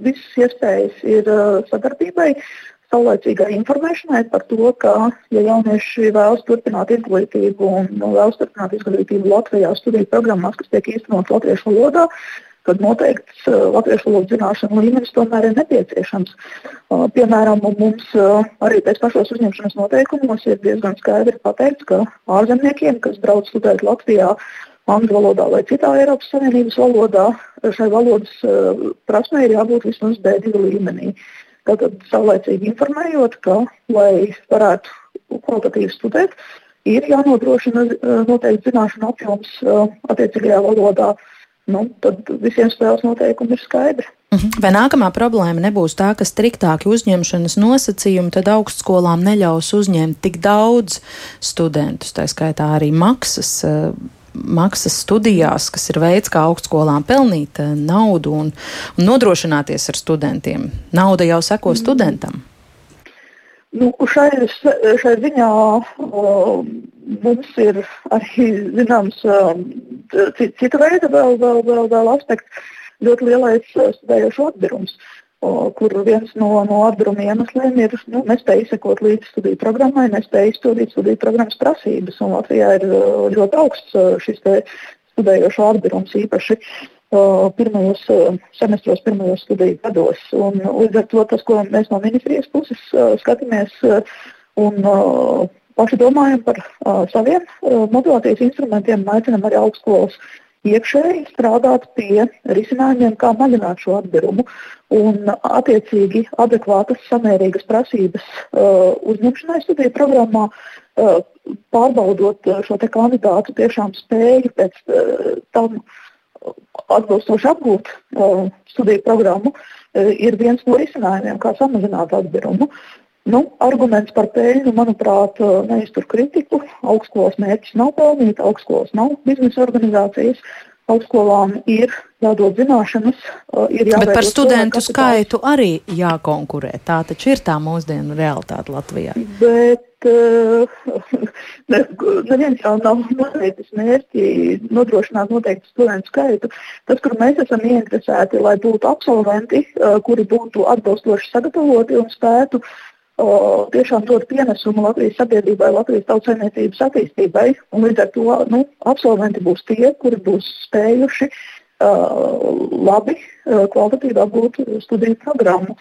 visas iespējas ir sadarbībai. Uh, saulēcīgai informēšanai par to, ka, ja jaunieši vēlas turpināt izglītību un vēlas turpināt izglītību Latvijā studiju programmās, kas tiek īstenotas latviešu valodā, tad noteikts uh, latviešu valodas zināšanu līmenis tomēr ir nepieciešams. Uh, piemēram, mums uh, arī pēc pašos uzņemšanas noteikumos ir diezgan skaidri pateikts, ka ārzemniekiem, kas brauc studēt Latvijā, angļu valodā vai citā Eiropas Savienības valodā, šai valodas prasmei ir jābūt vismaz B2 līmenī. Uh, Tātad saulēcīgi informējot, ka, lai varētu kvalitatīvi studēt, ir jānodrošina eh, noteikti zināšanu apjoms eh, attiecīgajā valodā. Nu, tad visiem spēles noteikumi ir skaidri. Mhm. Vai nākamā problēma nebūs tā, ka striktāki uzņemšanas nosacījumi tad augstskolām neļaus uzņemt tik daudz studentus, tā skaitā arī maksas eh, maksas studijās, kas ir veids, kā augstskolām pelnīt eh, naudu un, un nodrošināties ar studentiem. Nauda jau seko mm. studentam. Nu, šai, šai ziņā uh, mums ir arī zināms uh, cita veida vēl, vēl, vēl, vēl aspekts ļoti lielais studējošo atbirums. Kur viens no, no atbruma iemesliem ir nu, nespēja izsekot līdz studiju programmai, nespēja izpildīt studiju programmas prasības. Un Latvijā ir ļoti augsts šis studējošo atbrums īpaši pirmajos semestros, pirmajos studiju gados. Un, līdz ar to tas, ko mēs no ministrijas puses skatāmies un paši domājam par saviem motivācijas instrumentiem, aicinam arī augstskolas iekšēji strādāt pie risinājumiem, kā mazināt šo atdevumu un attiecīgi adekvātas, samērīgas prasības uh, uzņemšanai studiju programmā, uh, pārbaudot šo kandidātu tiešām spēju pēc uh, tam atbilstoši apgūt uh, studiju programmu, uh, ir viens no risinājumiem, kā samazināt atdevumu. Nu, arguments par peļņu, manuprāt, neiztur kritiku. Augstskolas mērķis nav pelnīt, augstskolas nav biznesa organizācijas. Augstskolām ir jādod zināšanas, ir jāveido. Bet par studentu skaitu arī jākonkurē. Tā taču ir tā mūsdienu realitāte Latvijā. Bet ne, neviens jau nav noteicis mērķi nodrošināt noteiktu studentu skaitu. Tas, kur mēs esam ieinteresēti, lai būtu absolventi, kuri būtu atbilstoši sagatavoti un spētu uh, tiešām dod pienesumu Latvijas sabiedrībai, Latvijas tautsēmniecības attīstībai. Līdz ar to nu, absolventi būs tie, kuri būs spējuši uh, labi, uh, kvalitatīvi apgūt studiju programmu.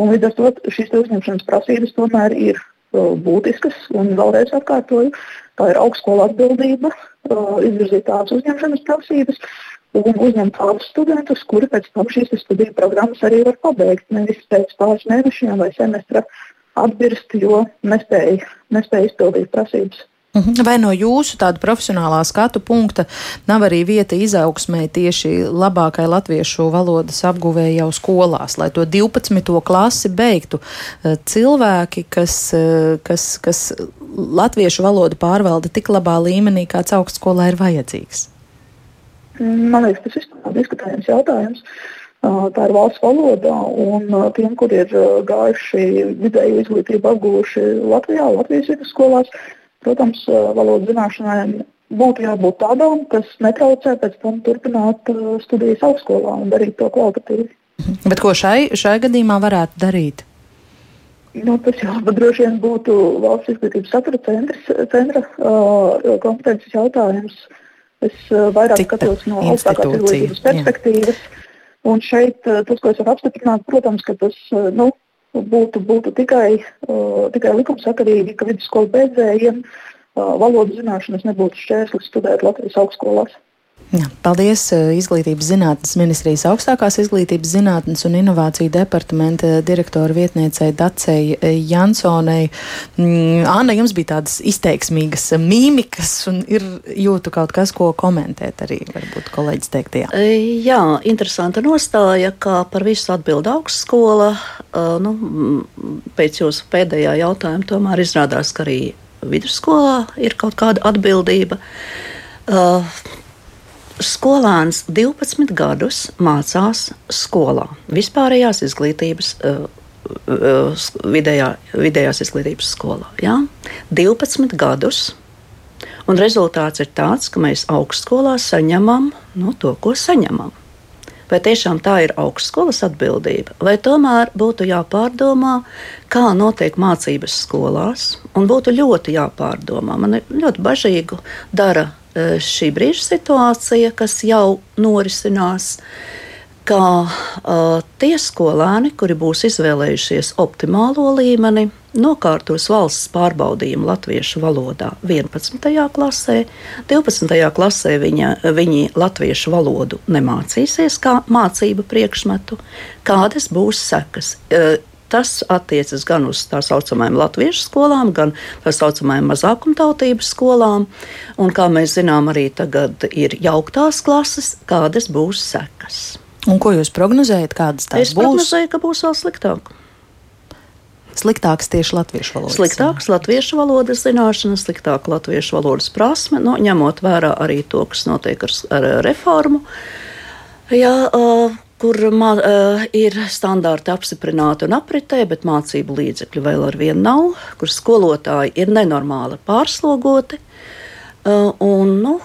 Un līdz ar to šīs uzņemšanas prasības tomēr ir uh, būtiskas. Un vēlreiz atkārtoju, tā ir augstskola atbildība uh, izvirzīt tādas uzņemšanas prasības. Un uzņemt tādus studentus, kuri pēc tam šīs studiju programmas arī var pabeigt. Nevis pēc pāris mēnešiem vai semestra uh, atbirst, jo nespēja, nespēja izpildīt prasības. Mhm. Vai no jūsu tāda profesionālā skatu punkta nav arī vieta izaugsmē tieši labākai latviešu valodas apguvēja jau skolās, lai to 12. klasi beigtu eh, cilvēki, kas, eh, kas, kas latviešu valodu pārvalda tik labā līmenī, kāds augstskolā ir vajadzīgs? Man liekas, tas ir diskutējams jautājums. Uh, Tā ir valsts valoda, un tiem, kur ir gājuši vidēju izglītību apguvuši Latvijā, Latvijas vidusskolās, protams, valodas zināšanai būtu jābūt tādām, kas netraucē pēc tam turpināt studijas augstskolā un darīt to kvalitatīvi. Bet ko šai, šai gadījumā varētu darīt? Nu, tas jau droši vien būtu valsts izglītības satura centrs, centra uh, kompetences jautājums. Es uh, vairāk Cita skatos no augstākās izglītības perspektīvas. Jā. Un šeit eh, tas, ko es varu apstiprināt, protams, ka tas eh, nu, būtu, būtu tikai, uh, tikai likumsakarīgi, ka vidusskolu beidzējiem uh, valodas zināšanas nebūtu šķērslis studēt Latvijas augstskolās. Jā, paldies eh, Izglītības zinātnes ministrijas augstākās izglītības zinātnes un inovāciju departamenta direktora vietniecei Dacei eh, Jansonai. Mm, Anna, jums bija tādas izteiksmīgas mīmikas un ir jūtu kaut kas, ko komentēt arī, varbūt kolēģis teiktajā. E, jā, interesanta nostāja, ka par visu atbild augstskola. Nu, pēc jūsu pēdējā jautājuma tomēr izrādās, ka arī vidusskolā ir kaut kāda atbildība. Uh, skolēns 12 gadus mācās skolā, vispārējās izglītības. Uh, vidējā, vidējās izglītības skolā. Ja? 12 gadus. Un rezultāts ir tāds, ka mēs augstskolā saņemam nu, to, ko saņemam. Vai tiešām tā ir augstskolas atbildība, vai tomēr būtu jāpārdomā, kā notiek mācības skolās, un būtu ļoti jāpārdomā. Man ļoti bažīgu dara Eh, šī brīža situācija, kas jau norisinās, ka uh, tie skolēni, kuri būs izvēlējušies optimālo līmeni, nokārtos valsts pārbaudījumu latviešu valodā 11. klasē. 12. klasē viņa, viņi latviešu valodu nemācīsies kā mācību priekšmetu. Kādas būs sekas? Tas attiecas gan uz tā saucamajām latviešu skolām, gan tā saucamajām mazākumtautības skolām. Un, kā mēs zinām, arī tagad ir jauktās klases, kādas būs sekas. Un ko jūs prognozējat, kādas tās es būs? Es prognozēju, ka būs vēl sliktāk. Sliktāks tieši latviešu valodas. Sliktāks latviešu valodas zināšanas, sliktāka latviešu valodas prasme, nu, ņemot vērā arī to, kas notiek ar, ar reformu. Jā, uh, kur mā, uh, ir standarti apstiprināti un apritē, bet mācību līdzekļu vēl ar vienu nav, kur skolotāji ir nenormāli pārslogoti. Uh, un, nu,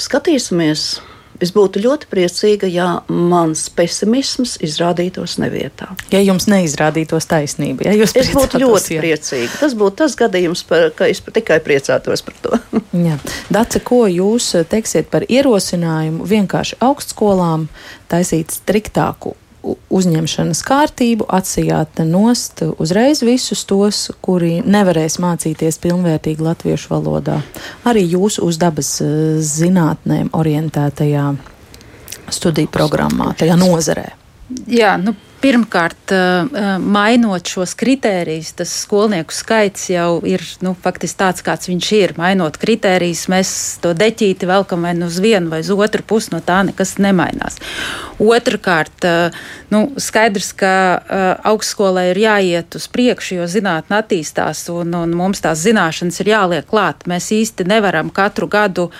skatīsimies. Es būtu ļoti priecīga, ja mans pesimisms izrādītos nevietā. Ja jums neizrādītos taisnība, ja jūs es būtu ļoti jā. priecīga. Tas būtu tas gadījums, par, ka es tikai priecātos par to. Dace, ko jūs teiksiet par ierosinājumu vienkārši augstskolām taisīt striktāku uzņemšanas kārtību, atsijāt nost uzreiz visus tos, kuri nevarēs mācīties pilnvērtīgi latviešu valodā. Arī jūsu uz dabas eh, zinātnēm orientētajā studiju programmā, tajā nozarē. Jā, nu, Pirmkārt, mainot šos kritērijus, tas skolnieku skaits jau ir nu, faktiski tāds, kāds viņš ir. Mainot kritērijus, mēs to deķīti velkam vai nu uz vienu vai uz otru pusi, no tā nekas nemainās. Otrakārt, nu, skaidrs, ka augstskolai ir jāiet uz priekšu, jo zinātnē attīstās un, un mums tās zināšanas ir jāliek klāt. Mēs īsti nevaram katru gadu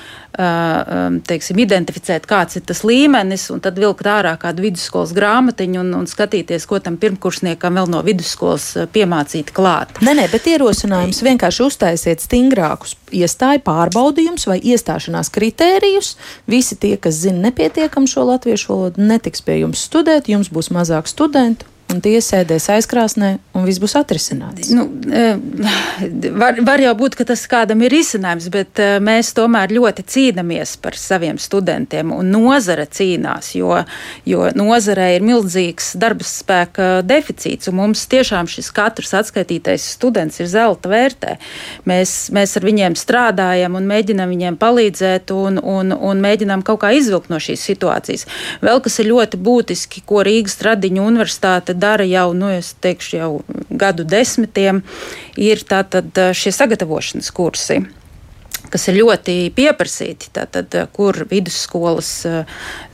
teiksim, identificēt, kāds ir tas līmenis, un tad vilkt ārā kādu vidusskolas grāmatiņu un, un skatīties, ko tam pirmkursniekam vēl no vidusskolas piemācīt klāt. Nē, nē, bet ierosinājums vienkārši uztaisiet stingrākus iestāju pārbaudījumus vai iestāšanās kritērijus. Visi tie, kas zina nepietiekam šo latviešu valodu, netiks pie jums studēt, jums būs mazāk studentu un tie sēdēs aizkrāsnē, un viss būs atrisināts. Nu, eh, var, var jau būt, ka tas kādam ir izcinājums, bet eh, mēs tomēr ļoti cīnāmies par saviem studentiem, un nozara cīnās, jo, jo nozarē ir milzīgs darba spēka deficīts, un mums tiešām šis katrs atskaitītais students ir zelta vērtē. Mēs, mēs ar viņiem strādājam un mēģinam viņiem palīdzēt un, un, un mēģinām kaut kā izvilkt no šīs situācijas. Vēl kas ir ļoti būtiski, ko Rīgas Tradiņu universitāte dara jau, nu, es teikšu, jau gadu desmitiem, ir tātad šie sagatavošanas kursi kas ir ļoti pieprasīti. Tātad, kur vidusskolas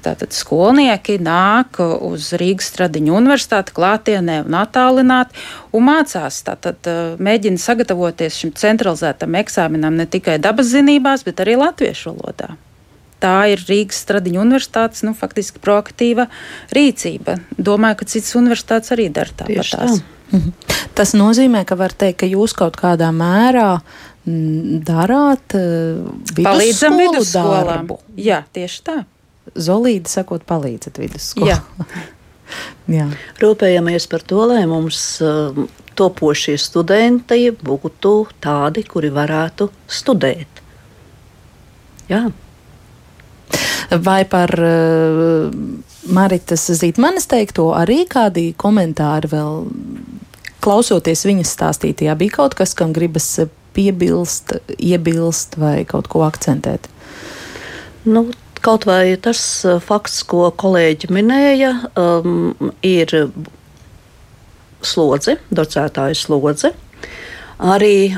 tātad, skolnieki nāk uz Rīgas Stradiņu universitāti klātienē un attālināti un mācās. Tātad, mēģina sagatavoties šim centralizētam eksāmenam ne tikai dabas zinībās, bet arī latviešu valodā tā ir Rīgas Stradiņu universitātes nu, faktiski proaktīva rīcība. Domāju, ka citas universitātes arī dara tāpat. Tā. Mhm. Tas nozīmē, ka var teikt, ka jūs kaut kādā mērā darāt uh, palīdzam vidusskolām. Jā, tieši tā. Zolīdi sakot, palīdzat vidusskolām. Jā. Jā. Rūpējamies par to, lai mums uh, topošie studenti būtu tādi, kuri varētu studēt. Jā. Vai par uh, Maritas Zītmanes teikto arī kādi komentāri vēl klausoties viņas stāstītajā, bija kaut kas, kam gribas piebilst, iebilst vai kaut ko akcentēt? Nu, kaut vai tas uh, fakts, ko kolēģi minēja, um, ir slodze, docētāja slodze. Arī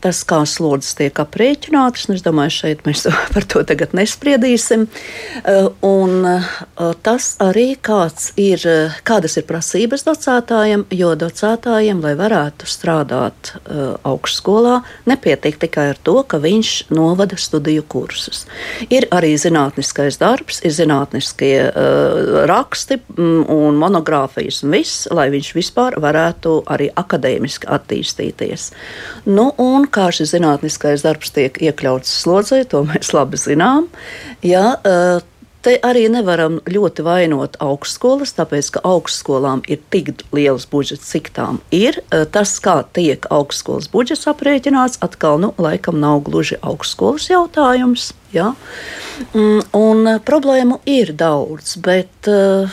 tas, kā slodzes tiek aprēķinātas, es domāju, šeit mēs par to tagad nespriedīsim. Eh, un eh, tas arī ir, kādas ir prasības docētājiem, jo docētājiem, lai varētu strādāt eh, augšskolā, nepietiek tikai ar to, ka viņš novada studiju kursus. Ir arī zinātniskais darbs, ir zinātniskie raksti mm, un monogrāfijas un viss, lai viņš vispār varētu arī akadēmiski attīstīties darboties. Nu, un kā šis zinātniskais darbs tiek iekļauts slodzē, to mēs labi zinām. Ja, eh, Te arī nevaram ļoti vainot augstskolas, tāpēc ka augstskolām ir tik liels budžets, cik tām ir. Eh, tas, kā tiek augstskolas budžets aprēķināts, atkal nu, laikam nav gluži augstskolas jautājums. Ja? Mm, un eh, problēmu ir daudz, bet uh,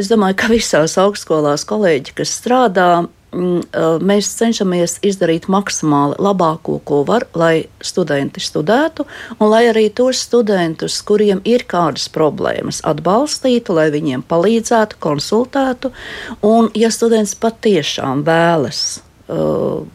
es domāju, ka visās augstskolās kolēģi, kas strādā, mēs cenšamies izdarīt maksimāli labāko, ko var, lai studenti studētu, un lai arī tos studentus, kuriem ir kādas problēmas, atbalstītu, lai viņiem palīdzētu, konsultētu. Un, ja students patiešām vēlas uh,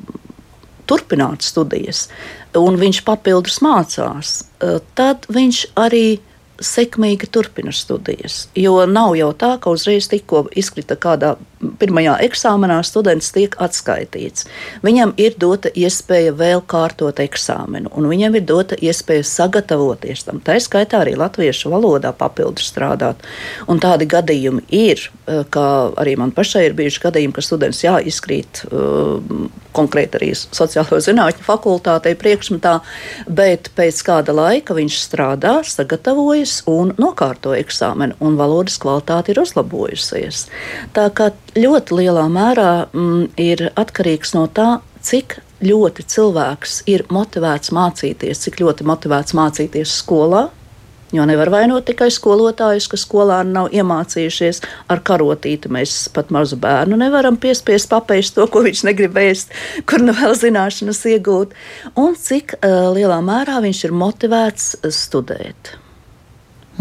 turpināt studijas, un viņš papildus mācās, uh, tad viņš arī sekmīgi turpina studijas. Jo nav jau tā, ka uzreiz tikko izkrita kādā pirmajā eksāmenā students tiek atskaitīts. Viņam ir dota iespēja vēl kārtot eksāmenu, un viņam ir dota iespēja sagatavoties tam. Tā skaitā arī latviešu valodā papildus strādāt. Un tādi gadījumi ir, eh, kā arī man pašai ir bijuši gadījumi, ka students jāizkrīt uh, konkrēti arī sociālo zinātņu fakultātei priekšmetā, bet pēc kāda laika viņš strādā, sagatavojas un nokārto eksāmenu, un valodas kvalitāte ir uzlabojusies. Tā kā ļoti lielā mērā mm, ir atkarīgs no tā, cik ļoti cilvēks ir motivēts mācīties, cik ļoti motivēts mācīties skolā, Jo nevar vainot tikai skolotājus, ka skolāni nav iemācījušies ar karotīti. Mēs pat mazu bērnu nevaram piespiest papeist to, ko viņš negrib ēst, kur nu vēl zināšanas iegūt, un cik uh, lielā mērā viņš ir motivēts studēt.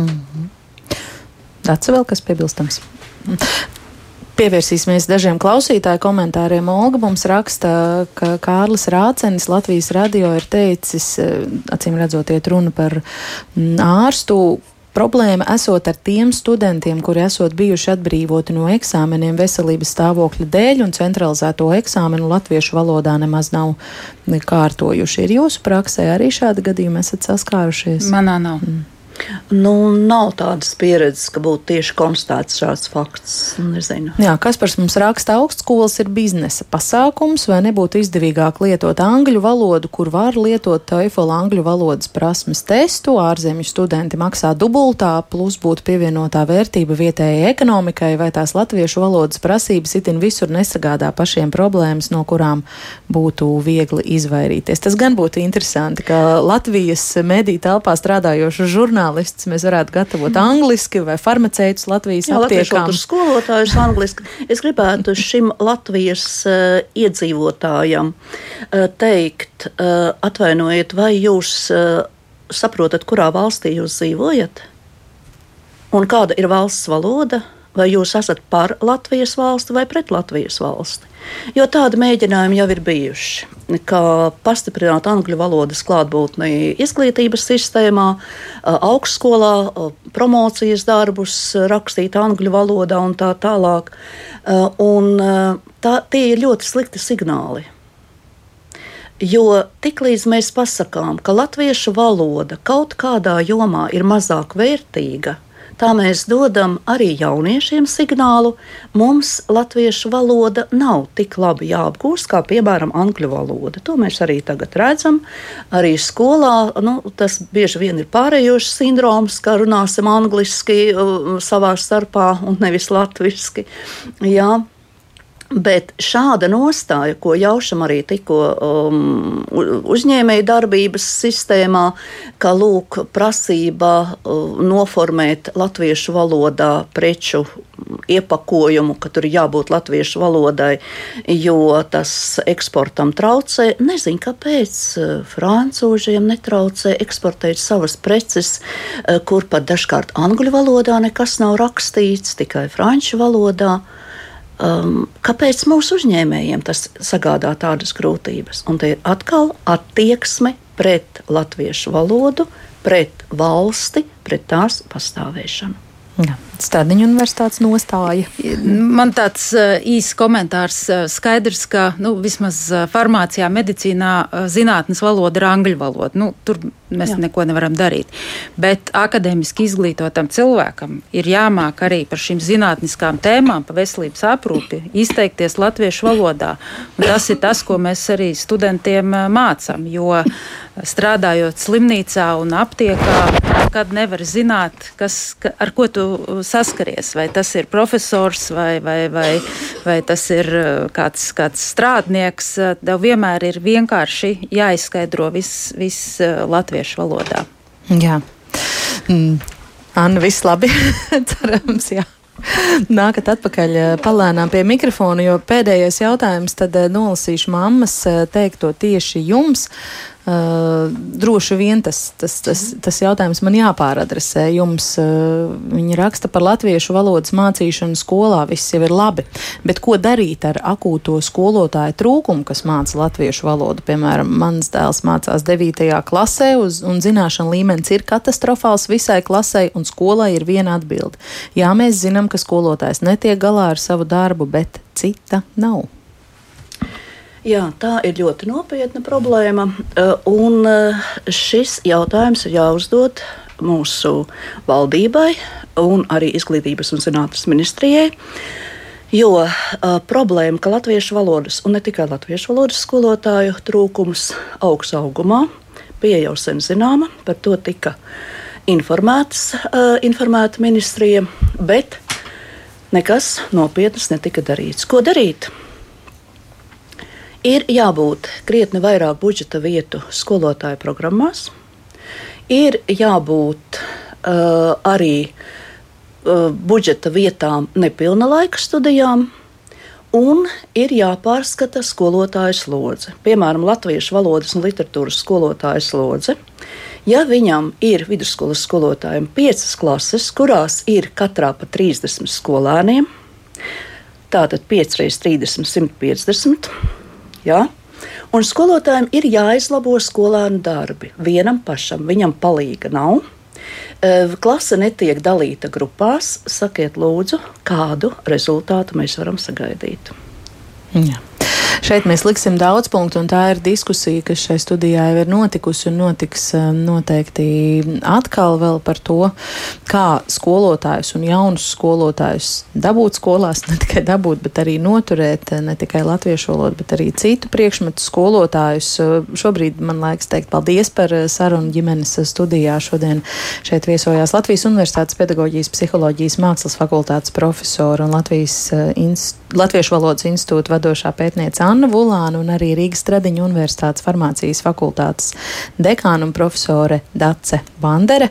Mm -hmm. Tāds vēl kas piebilstams. Pievērsīsimies dažiem klausītāju komentāriem. Olga mums raksta, ka Kārlis Rācenis Latvijas radio ir teicis, eh, acīm redzot, iet runa par mm, ārstu. Problēma esot ar tiem studentiem, kuri esot bijuši atbrīvoti no eksāmeniem veselības stāvokļa dēļ un centralizēto eksāmenu latviešu valodā nemaz nav kārtojuši. Ir jūsu praksē arī šādi gadījumi esat saskārušies? Manā nav. Mm. Nu, nav tādas pieredzes, ka būtu tieši konstatēts šāds fakts. Nezinu. Jā, kas par mums raksta, augstskolas ir biznesa pasākums, vai nebūtu izdevīgāk lietot angļu valodu, kur var lietot TOEFL angļu valodas prasmes testu, ārzemju studenti maksā dubultā, plus būtu pievienotā vērtība vietējai ekonomikai, vai tās latviešu valodas prasības itin visur nesagādā pašiem problēmas, no kurām būtu viegli izvairīties. Tas gan būtu interesanti, ka Latvijas mediju telpā strādājošu žurnālistu žurnālists mēs varētu gatavot angliski vai farmaceitus Latvijas Jā, aptiekām. Latviešu skolotājus angliski. Es gribētu šim Latvijas uh, iedzīvotājam uh, teikt, uh, atvainojiet, vai jūs uh, saprotat, kurā valstī jūs dzīvojat? Un kāda ir valsts valoda? Vai jūs esat par Latvijas valsti vai pret Latvijas valsti. Jo tādi mēģinājumi jau ir bijuši, kā pastiprināt angļu valodas klātbūtni izglītības sistēmā, augstskolā, promocijas darbus rakstīt angļu valodā un tā tālāk. Un tā, tie ir ļoti slikti signāli. Jo tiklīdz mēs pasakām, ka latviešu valoda kaut kādā jomā ir mazāk vērtīga, Tā mēs dodam arī jauniešiem signālu, mums latviešu valoda nav tik labi jāapgūst kā, piemēram, angļu valoda. To mēs arī tagad redzam. Arī skolā nu, tas bieži vien ir pārējošs sindroms, ka runāsim angliski uh, savā starpā un nevis latviski. Bet šāda nostāja, ko jaušam arī tikko um, uzņēmēju darbības sistēmā, ka lūk, prasība uh, noformēt latviešu valodā preču iepakojumu, ka tur jābūt latviešu valodai, jo tas eksportam traucē. Nezinu, kāpēc uh, francūžiem netraucē eksportēt savas preces, uh, kur pat dažkārt angļu valodā nekas nav rakstīts, tikai franču valodā. Um, kāpēc mūsu uzņēmējiem tas sagādā tādas grūtības? Un te ir atkal attieksme pret latviešu valodu, pret valsti, pret tās pastāvēšanu. Ja. Stadiņa universitātes nostāja. Man tāds uh, īsts komentārs. Uh, skaidrs, ka nu, vismaz uh, farmācijā, medicīnā zinātnes valoda ir angļu valoda. Nu, tur mēs Jā. neko nevaram darīt. Bet akadēmiski izglītotam cilvēkam ir jāmāk arī par šīm zinātniskām tēmām, par veselības aprūpi, izteikties latviešu valodā. Un tas ir tas, ko mēs arī studentiem mācām. Jo strādājot slimnīcā un aptiekā, nekad nevar zināt, kas, ar ko tu saskaries. Vai tas ir profesors vai, vai, vai, vai tas ir uh, kāds, kāds strādnieks. Uh, tev vienmēr ir vienkārši jāizskaidro viss vis uh, latviešu valodā. Jā. Mm. Anna, viss labi. Cerams, jā. Nākat atpakaļ palēnām pie mikrofona, jo pēdējais jautājums tad nolasīšu mammas teikto tieši jums. Uh, droši vien tas, tas, tas, tas jautājums man jāpāradresē jums. Uh, viņi raksta par latviešu valodas mācīšanu skolā, viss jau ir labi. Bet ko darīt ar akūto skolotāju trūkumu, kas māca latviešu valodu? Piemēram, mans dēls mācās 9. klasē, uz, un zināšana līmenis ir katastrofāls visai klasē, un skolai ir viena atbilde. Jā, mēs zinām, ka skolotājs netiek galā ar savu darbu, bet cita nav. Jā, tā ir ļoti nopietna problēma. Eh, un eh, šis jautājums ir jāuzdod mūsu valdībai un arī Izglītības un zinātnes ministrijai. Jo uh, problēma, ka latviešu valodas, un ne tikai latviešu valodas skolotāju trūkums augs augumā, bija jau sen zināma, par to tika informēts, uh, informēta ministrija, bet nekas nopietnas netika darīts. Ko darīt? Ir jābūt krietni vairāk budžeta vietu skolotāju programmās, ir jābūt uh, arī uh, budžeta vietām nepilna laika studijām, un ir jāpārskata skolotāju slodze. Piemēram, latviešu valodas un literatūras skolotāju slodze. Ja viņam ir vidusskolas skolotājiem piecas klases, kurās ir katrā pa 30 skolēniem, tātad 5 reizes 30, 150 Ja? Un skolotājiem ir jāizlabo skolēnu darbi. Vienam pašam viņam palīga nav. Klase netiek dalīta grupās. Sakiet, lūdzu, kādu rezultātu mēs varam sagaidīt. Jā. Šeit mēs liksim daudz punktu, un tā ir diskusija, kas šai studijā jau ir notikusi un notiks um, noteikti atkal vēl par to, kā skolotājus un jaunus skolotājus dabūt skolās, ne tikai dabūt, bet arī noturēt ne tikai latviešu valodu, bet arī citu priekšmetu skolotājus. Šobrīd man laiks teikt paldies par sarunu ģimenes studijā. Šodien šeit viesojās Latvijas Universitātes pedagoģijas, psiholoģijas, mākslas fakultātes profesora un Latvijas Latviešu valodas institūta vadošā pētniece Anna Vulāna un arī Rīgas Tradiņu Universitātes farmācijas fakultātes dekāna un profesore Dace Bandere.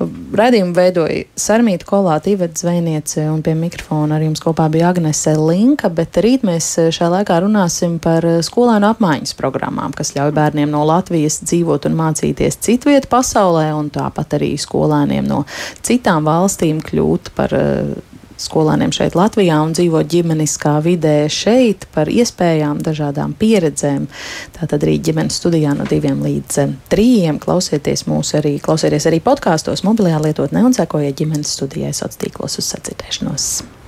Radījumu veidoja Sarmīta Kolāta, Ivets Zvejniece un pie mikrofona ar jums kopā bija Agnese Linka, bet rīt mēs šajā laikā runāsim par skolēnu apmaiņas programmām, kas ļauj bērniem no Latvijas dzīvot un mācīties citviet pasaulē un tāpat arī skolēniem no citām valstīm kļūt par skolēniem šeit Latvijā un dzīvot ģimeniskā vidē šeit par iespējām, dažādām pieredzēm. Tātad arī ģimenes studijā no diviem līdz eh, trījiem klausieties mūs arī, klausieties arī podkāstos, mobilajā lietotnē un sekojiet ģimenes studijai sociālos tīklos uz sacirdēšanos.